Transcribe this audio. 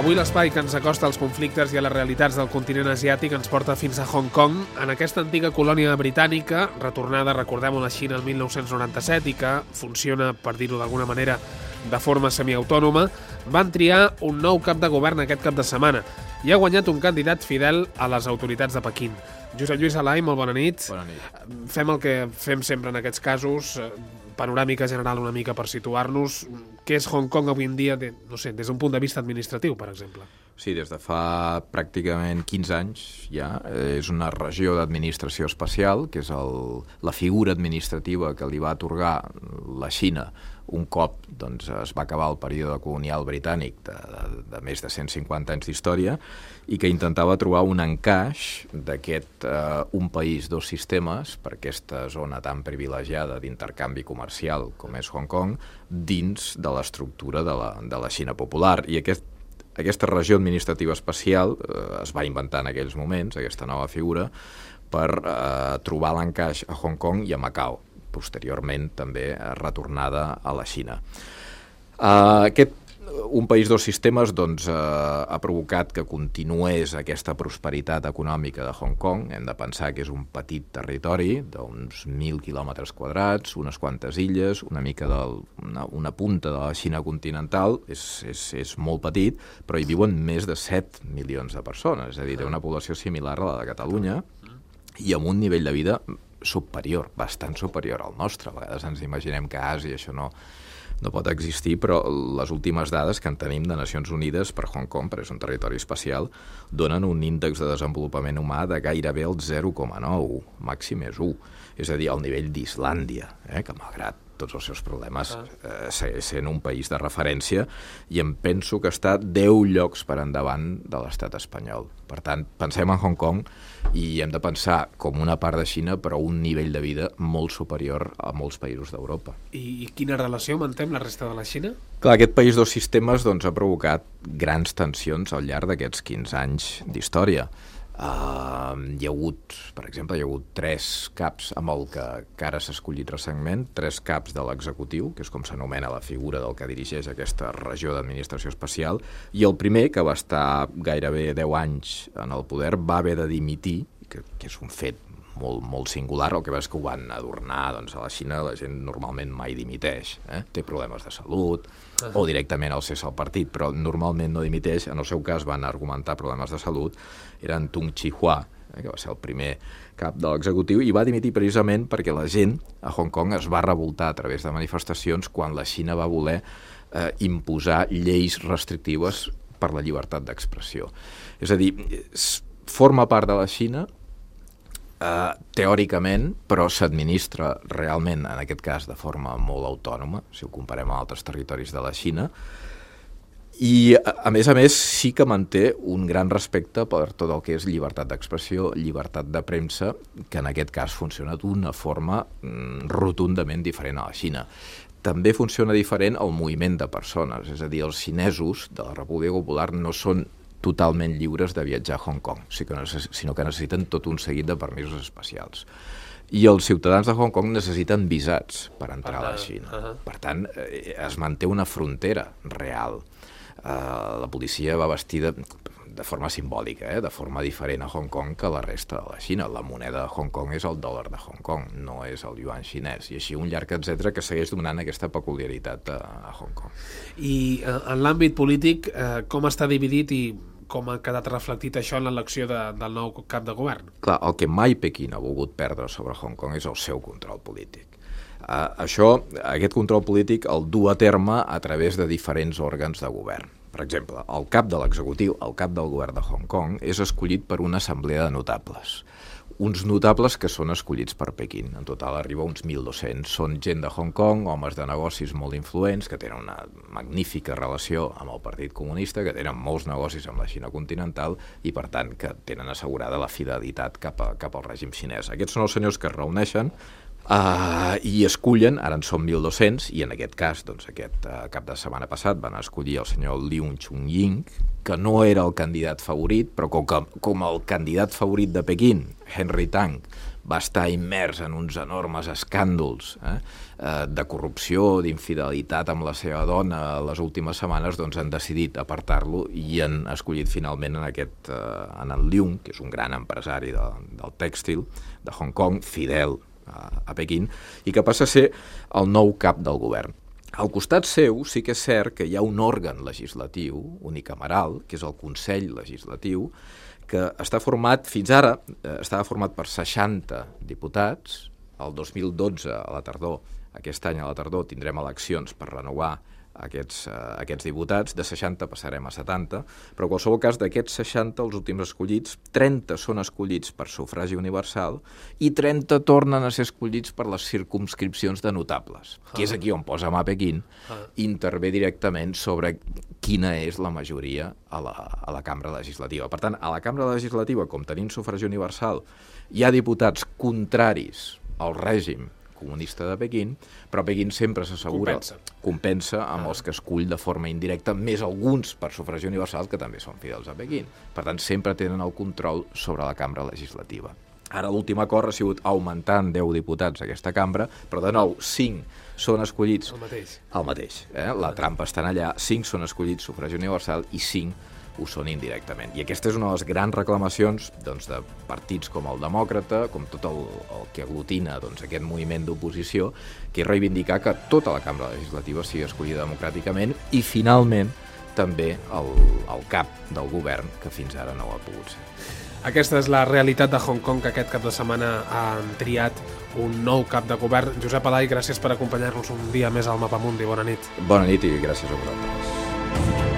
Avui l'espai que ens acosta als conflictes i a les realitats del continent asiàtic ens porta fins a Hong Kong, en aquesta antiga colònia britànica, retornada, recordem-ho, a la Xina el 1997 i que funciona, per dir-ho d'alguna manera, de forma semiautònoma, van triar un nou cap de govern aquest cap de setmana i ha guanyat un candidat fidel a les autoritats de Pequín. Josep Lluís Alai, molt bona nit. Bona nit. Fem el que fem sempre en aquests casos, eh, panoràmica general una mica per situar-nos. Què és Hong Kong avui en dia, de, no sé, des d'un punt de vista administratiu, per exemple? Sí, des de fa pràcticament 15 anys ja. Eh, és una regió d'administració especial, que és el, la figura administrativa que li va atorgar la Xina un cop doncs, es va acabar el període colonial britànic de, de, de més de 150 anys d'història i que intentava trobar un encaix d'aquest eh, un país, dos sistemes per aquesta zona tan privilegiada d'intercanvi comercial com és Hong Kong dins de l'estructura de, la, de la Xina popular. I aquest, aquesta regió administrativa especial eh, es va inventar en aquells moments, aquesta nova figura, per eh, trobar l'encaix a Hong Kong i a Macau posteriorment també retornada a la Xina. Uh, aquest un país dos sistemes doncs, eh, ha provocat que continués aquesta prosperitat econòmica de Hong Kong. Hem de pensar que és un petit territori d'uns 1.000 quilòmetres quadrats, unes quantes illes, una mica de una, una punta de la Xina continental, és, és, és molt petit, però hi viuen més de 7 milions de persones, és a dir, té una població similar a la de Catalunya i amb un nivell de vida superior, bastant superior al nostre. A vegades ens imaginem que a Àsia això no, no pot existir, però les últimes dades que en tenim de Nacions Unides per Hong Kong, perquè és un territori especial, donen un índex de desenvolupament humà de gairebé el 0,9, màxim és 1, és a dir, al nivell d'Islàndia, eh, que malgrat tots els seus problemes, eh, segueix sent un país de referència i em penso que està 10 llocs per endavant de l'estat espanyol. Per tant, pensem en Hong Kong i hem de pensar com una part de Xina, però un nivell de vida molt superior a molts països d'Europa. I, I quina relació mantém la resta de la Xina? Clar, aquest país dos sistemes doncs, ha provocat grans tensions al llarg d'aquests 15 anys d'història. Uh, hi ha hagut, per exemple, hi ha hagut tres caps amb el que, que ara s'ha escollit recentment, tres caps de l'executiu, que és com s'anomena la figura del que dirigeix aquesta regió d'administració especial, i el primer, que va estar gairebé 10 anys en el poder, va haver de dimitir, que, que és un fet molt, molt singular, el que va és que ho van adornar, doncs a la Xina la gent normalment mai dimiteix, eh? té problemes de salut, o directament el cessa el partit, però normalment no dimiteix, en el seu cas van argumentar problemes de salut, era en Tung Chi-hua, eh, que va ser el primer cap de l'executiu, i va dimitir precisament perquè la gent a Hong Kong es va revoltar a través de manifestacions quan la Xina va voler eh, imposar lleis restrictives per la llibertat d'expressió. És a dir, forma part de la Xina, Uh, teòricament, però s'administra realment, en aquest cas, de forma molt autònoma, si ho comparem amb altres territoris de la Xina, i, a, a més a més, sí que manté un gran respecte per tot el que és llibertat d'expressió, llibertat de premsa, que en aquest cas funciona d'una forma mm, rotundament diferent a la Xina. També funciona diferent el moviment de persones, és a dir, els xinesos de la República Popular no són totalment lliures de viatjar a Hong Kong, sinó que necessiten tot un seguit de permisos especials. I els ciutadans de Hong Kong necessiten visats per entrar a la Xina. Uh -huh. Per tant, eh, es manté una frontera real. Uh, la policia va vestida de forma simbòlica, eh? de forma diferent a Hong Kong que la resta de la Xina. La moneda de Hong Kong és el dòlar de Hong Kong, no és el yuan xinès, i així un llarg etc que segueix donant aquesta peculiaritat a, a Hong Kong. I uh, en l'àmbit polític, uh, com està dividit i com ha quedat reflectit això en l'elecció de, del nou cap de govern? Clar, el que mai Pequín ha volgut perdre sobre Hong Kong és el seu control polític. Uh, això, aquest control polític el du a terme a través de diferents òrgans de govern. Per exemple, el cap de l'executiu, el cap del govern de Hong Kong, és escollit per una assemblea de notables uns notables que són escollits per Pequín. En total arriba uns 1.200. Són gent de Hong Kong, homes de negocis molt influents, que tenen una magnífica relació amb el Partit Comunista, que tenen molts negocis amb la Xina continental i, per tant, que tenen assegurada la fidelitat cap, a, cap al règim xinès. Aquests són els senyors que es reuneixen Uh, i escullen, ara en són 1.200, i en aquest cas, doncs, aquest uh, cap de setmana passat van escollir el senyor Liu Chung-ying, que no era el candidat favorit, però com, que, com el candidat favorit de Pequín, Henry Tang, va estar immers en uns enormes escàndols eh, eh de corrupció, d'infidelitat amb la seva dona les últimes setmanes, doncs han decidit apartar-lo i han escollit finalment en, aquest, eh, en el Liu, que és un gran empresari de, del tèxtil de Hong Kong, fidel a, a Pequín, i que passa a ser el nou cap del govern. Al costat seu sí que és cert que hi ha un òrgan legislatiu unicameral, que és el Consell Legislatiu, que està format, fins ara, eh, estava format per 60 diputats, el 2012, a la tardor, aquest any a la tardor, tindrem eleccions per renovar aquests, uh, aquests diputats, de 60 passarem a 70, però en qualsevol cas d'aquests 60, els últims escollits, 30 són escollits per sufragi universal i 30 tornen a ser escollits per les circumscripcions de notables, ah. que és aquí on posa mà Pequín, ah. intervé directament sobre quina és la majoria a la, a la cambra legislativa. Per tant, a la cambra legislativa, com tenim sufragi universal, hi ha diputats contraris al règim comunista de Pequín, però Pequín sempre s'assegura... Compensa. Compensa amb ah. els que escull de forma indirecta, més alguns per sufragi universal que també són fidels a Pequín. Per tant, sempre tenen el control sobre la cambra legislativa. Ara l'últim acord ha sigut augmentar en 10 diputats aquesta cambra, però de nou 5 són escollits... El mateix. El mateix. Eh? La trampa està allà, 5 són escollits sufragi universal i 5 ho són indirectament. I aquesta és una de les grans reclamacions doncs, de partits com el demòcrata, com tot el, el que aglutina doncs, aquest moviment d'oposició, que és reivindicar que tota la cambra legislativa sigui escollida democràticament i, finalment, també el, el cap del govern, que fins ara no ho ha pogut ser. Aquesta és la realitat de Hong Kong, que aquest cap de setmana han triat un nou cap de govern. Josep Alai, gràcies per acompanyar-nos un dia més al Mapamundi. Bona nit. Bona nit i gràcies a vosaltres.